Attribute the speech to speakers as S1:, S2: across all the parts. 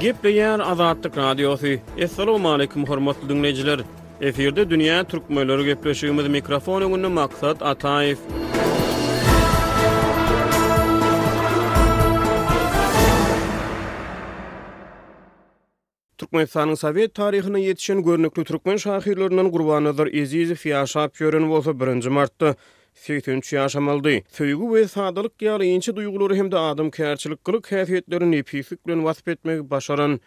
S1: Gepleýär Azatlyk Radiosy. Assalamualaikum hormatly dinleýjiler. Efirde dünýä türkmenleri gepleşigimiz mikrofon öňünde Maksat Ataýew. Türkmenistanyň sowet taryhynda ýetişen görnükli türkmen şahyrlaryndan Gurbannazar Ezizow ýaşap ýören bolsa birinji martda segsen üç ýaşamalydy. Söýgi we sadalyk ýaly inçe duýgulary hem-de adamkärçilik gylyk-häsiýetlerini nepislik bilen wasp etmegi başaran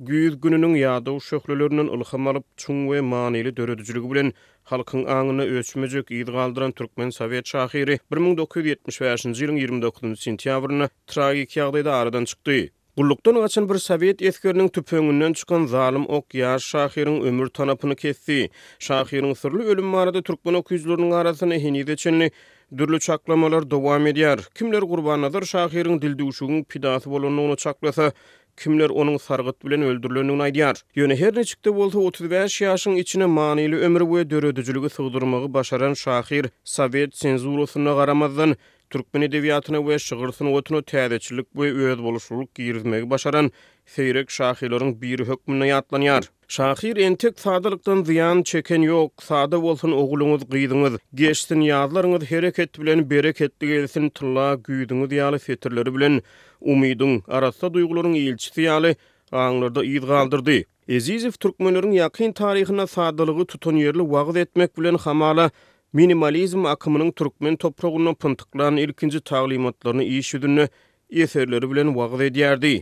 S1: Güýz gününiň ýadaw şöhlelerinden ylham alyp, çuň we manyly döredijiligi bilen halkyň aňynda öçmejek yz galdyran türkmen sowet şahyry bir müň dokuz ýüz ýetmiş bäşinji ýylyň ýigrimi dokuzynjy sentýabrynda tragik ýagdaýda aradan çykdy. Gullukdan gaçan bir sowet esgeriniň tüpeňinden çykan zalym ok ýaş şahyryň ömür tanapyny kesdi. Şahyryň syrly ölümi barada türkmen okyjylarynyň arasynda henize çenli dürli çaklamalar dowam edýär. Kimler Gurbannazar şahyryň dildüwşügiň pidasy bolandygyny çaklasa, kimler onuň sargyt bilen öldürilendigini aýdýar. Ýöne her niçik-de bolsa, otuz bäş ýaşyň içine manyly ömür we döredijiligi sygdyrmagy başaran şahyr sowet senzurasyna garamazdan, Türkmen edebiýatyna we şygyr sungatyna täzeçillik we özboluşlylyk girizmegi başaran seýrek şahyrlaryň biri hökmünde ýatlanýar. Şahyr entek sadalykdan zyýan çeken ýok, Sada bolsun ogluňyz, gyzyňyz, Geçsin ýazlaryňyz hereket bilen, Bereketli gelsin tylla güýzüňiz ýaly setirleri bilen umydyň, arassa duýgularyň ilçisi ýaly aňlarda yz galdyrdy. Ezizow türkmenleriň ýakyn taryhynda sadalygy tutanýerli wagyz etmek bilen hamala, minimalizm akymynyň türkmen topragynda pyntyklan ilkinji taglymatlaryny iş ýüzünde eserleri bilen wagyz edýärdi.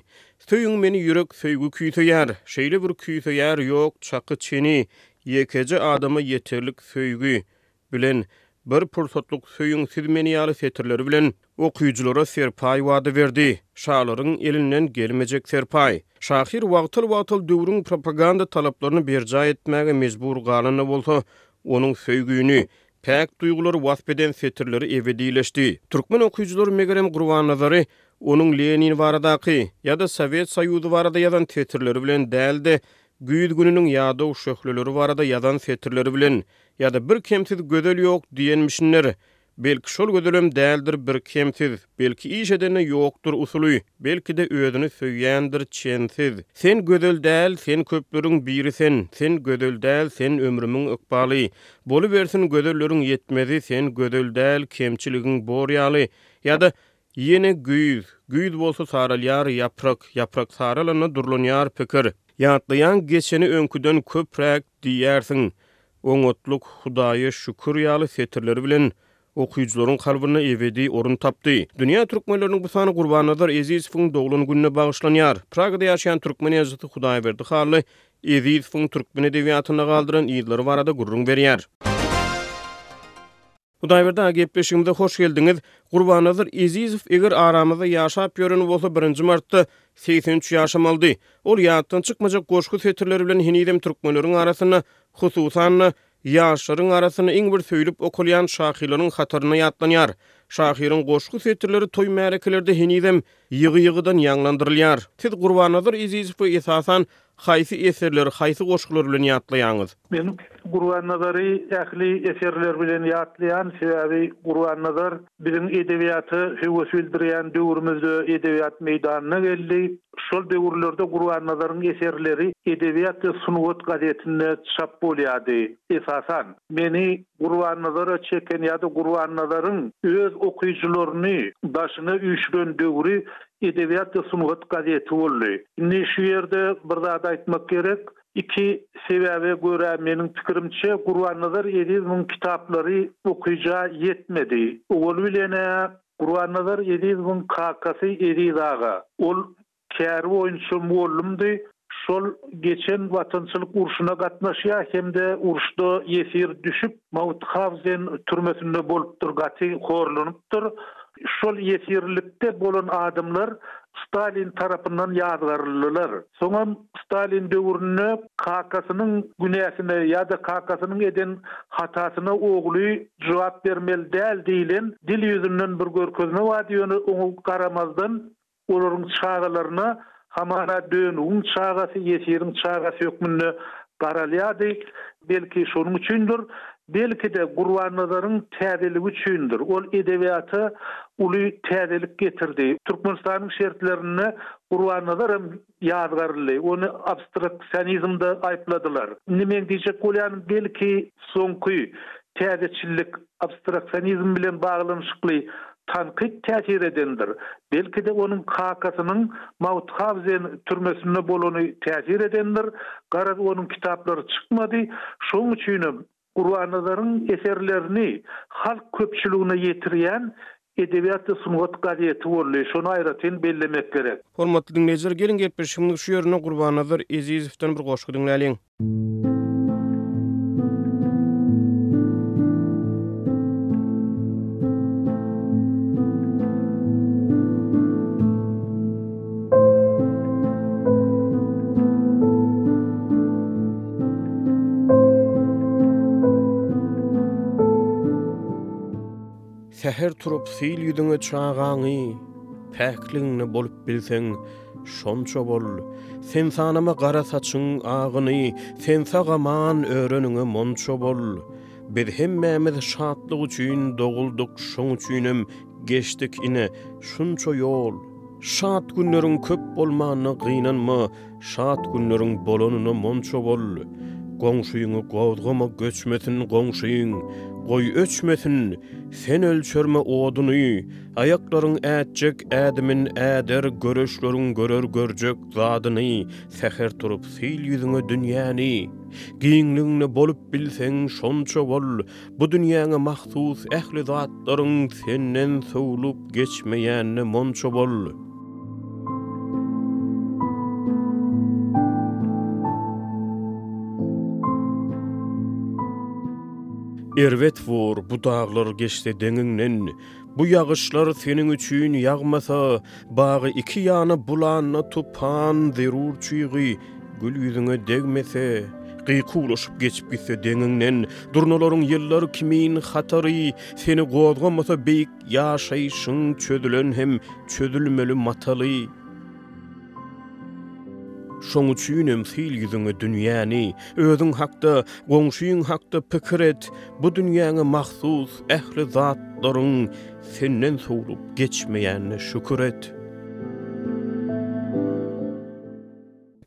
S1: Söýüň meni ýürek söýgi küýseýär, Şeýle bir küýseýär, ýok çaky çeni, Ýekeje adama ýeterlik söýgi, Bilen, Bir pursatlyk söýüň siz meni ýaly setirleri bilen okyjylara serpaý wada berdi. Şalaryň elinden gelmejek serpaý. Şahyr wagtal-wagtal döwrüň propaganda talaplaryny berjaý etmäge mejbur galanda bolsa, onuň söýgini, päk duýgulary wasp eden setirleri ebedileşdi. Türkmen okyjylary, megerem, Gurbannazary onuň Lenin baradaky, ýa-da Sowet Soýuzy barada ýazan setirleri bilen däl-de, güýz gününiň ýadaw şöhleleri barada ýazan setirleri bilen, Ýa-da bir kemsiz gözel ýok diýenmişinler. Belki şol gözelem däldir bir kemsiz. Belki iş edende ýokdur usuly. Belki-de özüni söýýändir çensiz. Sen gözel däl, sen köpleriň biri sen. Sen gözel däl, sen ömrümiň ykbaly. Bolubersin gözelleriň ýetmezi, sen gözel däl, kemçiligiň bor ýaly. Ýa-da Ýene güýz. Güýz bolsa saralýar ýaprak, ýaprak saralanda durlanýar pikir. Ýatlaýaň geçeni öňküden köpräk diýýärsiň. Oňatlyk, Hudaýa şükür ýaly setirleri bilen okyjylaryň kalbynda ebedi orun tapdy. Dünýä türkmenleriniň bu sany Gurbannazar Ezizowyň doglan gününe bagyşlanýar. Pragada ýaşaýan türkmen ýazyjysy Hudaýberdi Hally Ezizowyň türkmen edebiýatynda galdyran yzlary barada gürrüň berýär. Hudaýberdi aga gepleşigimize hoş geldiňiz. Gurbannazar Ezizow eger aramyzda ýaşap ýören bolsa birinji martda segsen üç ýaşamalydy. Ol ýatdan çykmajak goşgy setirleri bilen henizem türkmenleriň arasynda, hususan-da, ýaşlaryň arasynda iň bir söýlüp okalýan şahyrlaryň hatarynda ýatlanýar. Şahyryň goşgy setirleri toý märekelerde henizem ýygy-ýygydan ýaňlandyrylýar. Siz Gurbannazar Ezizowy esasan Haýsy eserleri, haýsy goşgular bilen ýatlaýaňyz?
S2: Men Gurbannazary ähli eserleri bilen ýatlaýan, sebäbi Gurbannazar biziň edebiýata höwes bildirýän döwrümizde edebiýat meýdanyna geldi. Şol döwürlerde Gurbannazaryň eserleri Edebiýat we sungat gazetinde çap bolýardy. Esasan, meni Gurbannazara çeken ýa-da Gurbannazaryň öz okyjylaryny daşyna üýşüren döwri Edebiýat we sungat gazeti boldy. Indi şu ýerde bir zat aýtmak gerek. Iki sebäbe görä meniň pikirimçe Gurbannazar Ezizowyň kitaplary okyja ýetmedi. Owaly bilen-ä Gurbannazar Ezizowyň kakasy Eziz aga. Ol käri boýunça mugallymdy. Şol geçen Watançylyk urşuna gatnaşýar hem-de urşda ýesir düşüp, Mauthauzen türmesinde bolupdyr, gaty horlanypdyr. Şol ýesirlikde bolan adamlar Stalin tarapyndan ýazgaryldylar. Soňam Stalin döwründe kakasynyň günäsine ýa-da kakasynyň eden hatasyna ogly jogap bermeli däl diýlen dil ýüzünden bir görkezme bardy, ýöne oňa garamazdan, Olaryň çagalaryna hamana dönügiň çagasy, ýesiriň çagasy hökmünde garalýardy. Belki, şonuň üçindir, belki-de, Gurbannazaryň täzeligi üçindir, ol edebiýata uly täzelik getirdi. Türkmenistanyň şertlerinde Gurbannazar hem Ýazgarly, ony abstraksionizmde aýypladylar. Indi meň diýjek bolýanym, belki, soňky täzeçillik abstraksionizm bilen baglanyşykly tankyt täsir edendir. Belki-de, onuň kakasynyň Mauthauzên türmesinde bolany täsir edendir. Garaz, onuň kitaplary çykmady. Şoň üçinem Gurbannazaryň eserlerini halk köpçüligine ýetirýän Edebiýat we sungat gazeti boldy, şony aýratyn bellemek gerek.
S1: Hormatly diňleýjiler, geliň gepleşigimiziň şu ýerinde Gurbannazar Ezizowdan bir goşgy diňläliň. Säher turup sil ýüzüňe çagaňy, Päkligiňde bolup bilseň, şonça bol. Sen sanama gara saçyň agyny, Sen sag-aman öreniňe monça bol. Biz hemmämiz şatlyk üçin doguldyk, Şoň üçinem geçdik ine, şunça ýol. Şat günleriň köp bolmanyna gynanma, Şat günleriň bolanyna monça bol, Goňşyňy gozgama göçmesin goňşyň, Goý öçmesin, sen ölçerme oduny, Aýaklaryň ätjek ädimin äder, Göreçleriň görer görjek zadyny, Säher turup syl ýüzüňe dünýäni. Giňligiňde bolup bilseň şonça bol, Bu dünýäňe mahsus ähli zatlaryň senden sowlup geçmeýänine monça bol. Erbet bor bu daglar geçse deňiňden. Bu ýagyşlar seniň üçin ýagmasa, Bagy iki ýana bulanda tupan zerur çygy, Gül ýüzüňe degmese, gyýky ulaşyp geçip gitse deňiňden, Durnalaryň ýyllar kimin hatary, Seni gozgamasa beýik ýaşaýşyň çözülen hem çözülmeli mataly. Şoň üçinem sil ýüzüňe dünýäni, özüň hakda, goňşyň hakda pikir et, bu dünýäňe mahsus ähli zatlaryň senden sowlup geçmeýänine şükür et.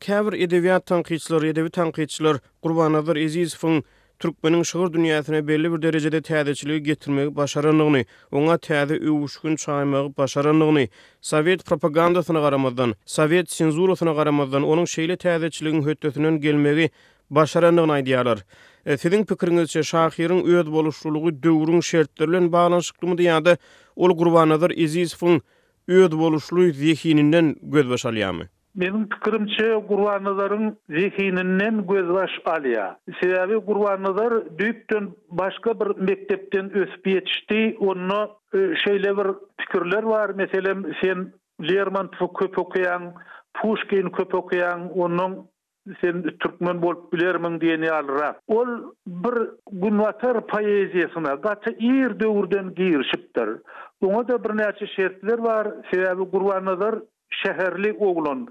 S1: Käbir edebiýat tankytçylary, edebi tankytçylar Gurbannazar Ezizowyň türkmeniň şygyr dünýäsine belli bir derejede täzeçiligi getirmegi başarandygyny, oňa täze öwüşgin çaýmagy başarandygyny, sowet propagandasyna garamazdan, sowet senzurasyna garamazdan onuň şeýle täzeçiligiň hötdesinden gelmegi başarandygyny aýdýarlar. Siziň pikiriňizçe, şahyryň özboluşlylygy döwrüň şertleri bilen baglanyşyklymydy ýa-da ol Gurbannazar Ezizowyň özboluşly zehininden gözbaş alýarmy?
S2: Meniň pikirimçe Gurbannazaryň zehininden gözbaş alýa. Sebäbi Gurbannazar düýpden başga bir mekdepden ösüp ýetişdi, onda şeýle bir pikirler bar, meselem, sen Lermontowy köp okaýaň, Puşkini köp okaýaň, ondan Sen türkmen bolup bilermiň diýen ýalyrak. Ol bir Günbatar poeziýasyna gaty ir döwürden girişipdir. Oňa-da birnäçe şertler bar, sebäbi Gurbannazar şäherli oglan.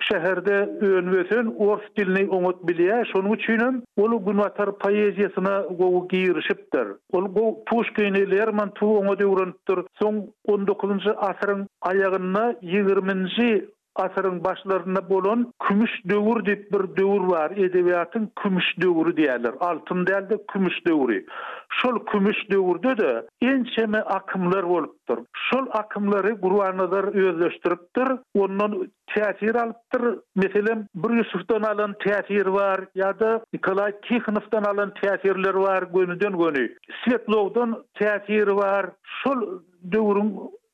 S2: Şäherde önüp-ösen, ors dilini oňat bilýär, şonuň üçin hem ol Günbatar poeziýasyna gowy girişipdir. Ol gowy Puşkini, Lermontowy oňat öwrenipdir. Soň on dokuzynjy asyryň aýagynda, ýigriminji Asyryň başlarynda bolan kümüş döwür diýip bir döwür bar, edebiýatyň kümüş döwri diýerler, altyn däl-de kümüş döwri. Şol kümüş döwürde-de ençeme akymlar bolupdyr. Şol akymlary Gurbannazar özleşdiripdir, ondan täsir alypdyr. Meselem, bir Ýusufdan alan täsiri bar ýa-da Nikolaý Tihonowdan alan täsirleri bar, gönüden-göni Swetlowdan täsiri bar. Şol döwrüň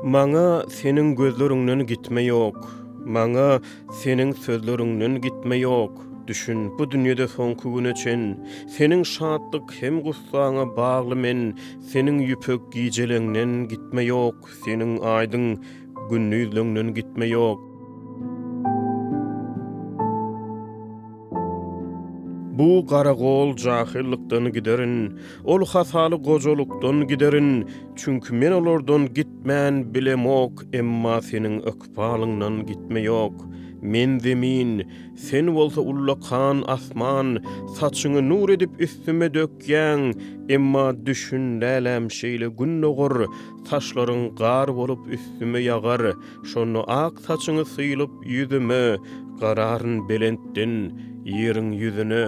S1: Maňa Seniň gözleriňden gitme ýok, Maňa Seniň sözleriňden gitme ýok. Düşün, bu dünýede soňky güne çen, Seniň şatlyk hem gussaňa bagly men, Seniň ýüpek gijeleňden gitme ýok, Seniň aýdyň gündizleňden gitme ýok. Bu garagol jahyllykdan giderin, ol hasaly gojalykdan giderin, çünki men olardan gitmän bilemok, emma seniň ykbalyňdan gitme ýok. Men zemin, sen bolsa ullakan asman, saçyňy nur edip üstüme dökýäň, emma düşün, lälem şeýle gün dogar, saçlaryň gar bolup üstüme ýagar, Şonda ak saçyňy sylyp ýüzüme, Gararyn belentden ýeriň ýüzüne.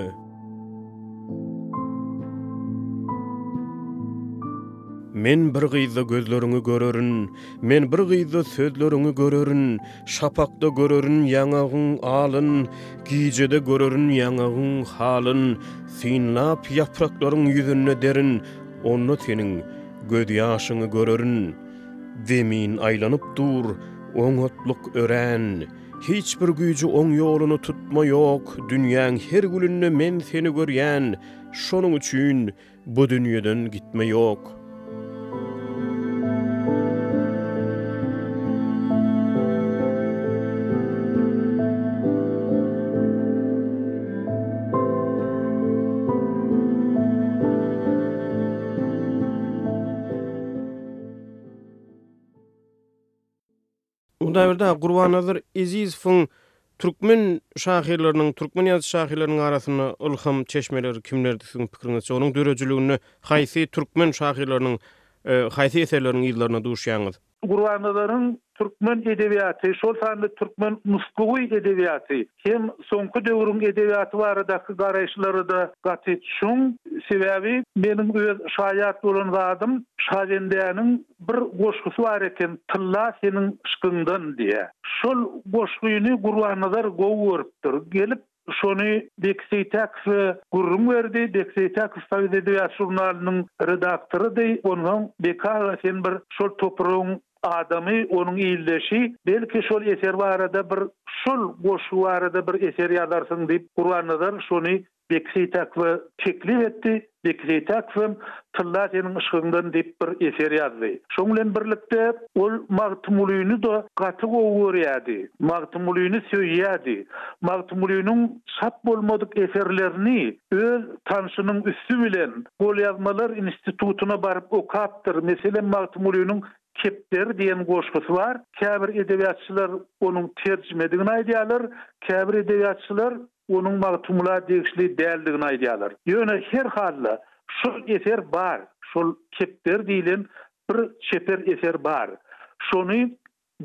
S1: Men bir gyzda gözleriňi görerin, Men bir gyzda sözleriňi görerin, Şapakda görerin ýaňagyň alyn, Gijede görerin ýaňagyň halyn, Synlap ýapraklaryň ýüzünde derin, Onda seniň gözýaşyňy görerin. Zemin aýlanyp dur, oňatlyk örän, Hiç bir güýji oň ýoluny tutmaýok, Dünýäň her gülünde men seni görýän, Şonuň üçin bu dünýeden gitme ýok. Mundabirde Gurbannazar Ezizowyň türkmen şahyrlarynyň, türkmen ýazyjy şahyrlarynyň arasynda ylham çeşmeleri kimlerdi siziň pikiriňizçe? Onuň döredijiliginde haýsy türkmen şahyrlarynyň haýsy eserleriniň yzlaryna duşýaňyz?
S2: Gurbannazaryň türkmen edebiýaty, şol sanda türkmen nusgawy edebiýaty Hem soňky döwrüň edebiýaty baradaky garaýyşlara-da gaty çuň. Sebäbi meniň öz şaýat bolan zadym Şabendäniň bir goşgusy bar eken, Tylla seniň yşkyňdan diýýär. Şol goşgyny Gurbannazar gowy görüpdir. Gelip, şony Beki Seýtäkowa gürrüň berdi. Beki Seýtäkow Sowet edebiýaty žurnalynyň redaktorydy. Onsoň Beki aga sen bir şol topragyň Adamy, onuň ildeşi, belki şol eser barada bir, şol goşgy barada bir eser ýazarsyň, diýip, Gurbannazar şony Beki Seýtäkowa teklip etdi. Beki Seýtäkowam Tylla seniň yşgyňdan diýip bir eser ýazdy. Şoň bilen birlikde ol Magtymgulyny-da gaty gowy görýärdi. Magtymgulyny söýýärdi. Magtymgulynyň çap bolmadyk eserlerini Öz tanşynyň üsti bilen golýazmalar institutyna baryp okapdyr, meselem, Magtymgulynyň Kepderi diýen goşgusy bar. Käbir edebiýatçylar onuň terjimedigini aýdýarlar, käbir edebiýatçylar onuň Magtymgula degişli däldigini aýdýarlar. Ýöne her halda şol eser bar, şol Kepderi diýlen bir çeper eser bar. Şony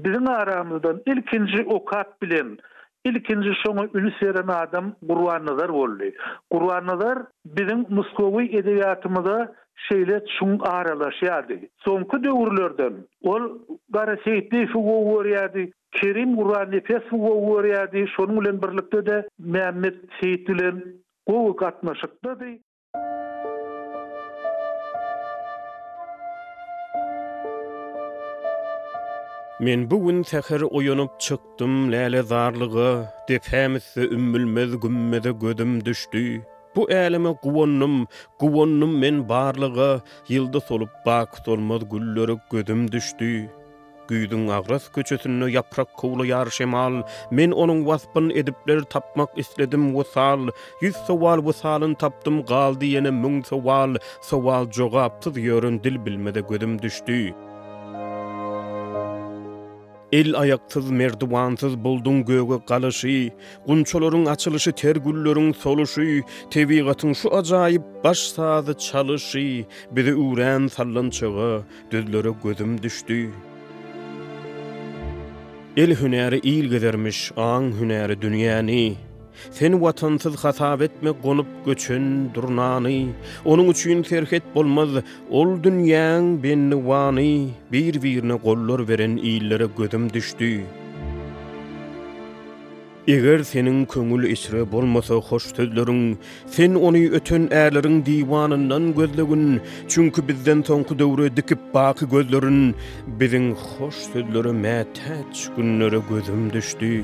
S2: Biziň aramyzdan ilkinji okap bilen, ilkinji şoňa ünüs beren adam Gurbannazar boldy. Gurbannazar biziň Moskowy edebiýatymyza şeýle çuň aralaşýardy. Soňky döwürlerden ol Gara Seýitliýewi gowy görýärdi, Kerim Gurbannepesowy gowy görýärdi, şonuň bilen birlikde-de Mämmet Seýit bilen gowy gatnaşykdady.
S1: Men bu gün säher oýanyp çykdym lälezarlyga, Depem üstde ümmülmez gümmeze gözüm düşdi. Bu äleme guwandym, guwandym men barlyga, Ýyldy solup baky solmaz güllere gözüm düşdi. Güýzüň agras köçesinde ýaprak kowlaýar şemal, Men onuň waspyn edipler tapmak isledim wysal, Ýüz sowal wysalyn tapdym galdy ýene müň sowal, Sowal jogapsyz ýören dil bilmeze gözüm düşdi. El aýaksyz merdiwansyz bulduň göge galyşy, Gunçalaryň açylyşy ter gülleriň soluşy, Tebigatyň şu ajaýyp baş sazy çalyşy, Bizi üwrän sallançaga, Düzlere gözüm düşdi. Il hünäri il gezermiş, aň hünäri dünýäni. Sen watansyz hasap etme gonup göçen durnany. Onuň üçin serhet bolmaz, ol dünýäň bendiwany. Bir-birine gollar beren illere gözüm düşdi. Eger seniň köňül içre bolmasa hoş sözleriň, sen ony öten ärleriň diwanyndan gözlegin, çünki bizden soňky döwre dikip baky gözlerin, biziň hoş sözlere mätäç günlere gözüm düşdi.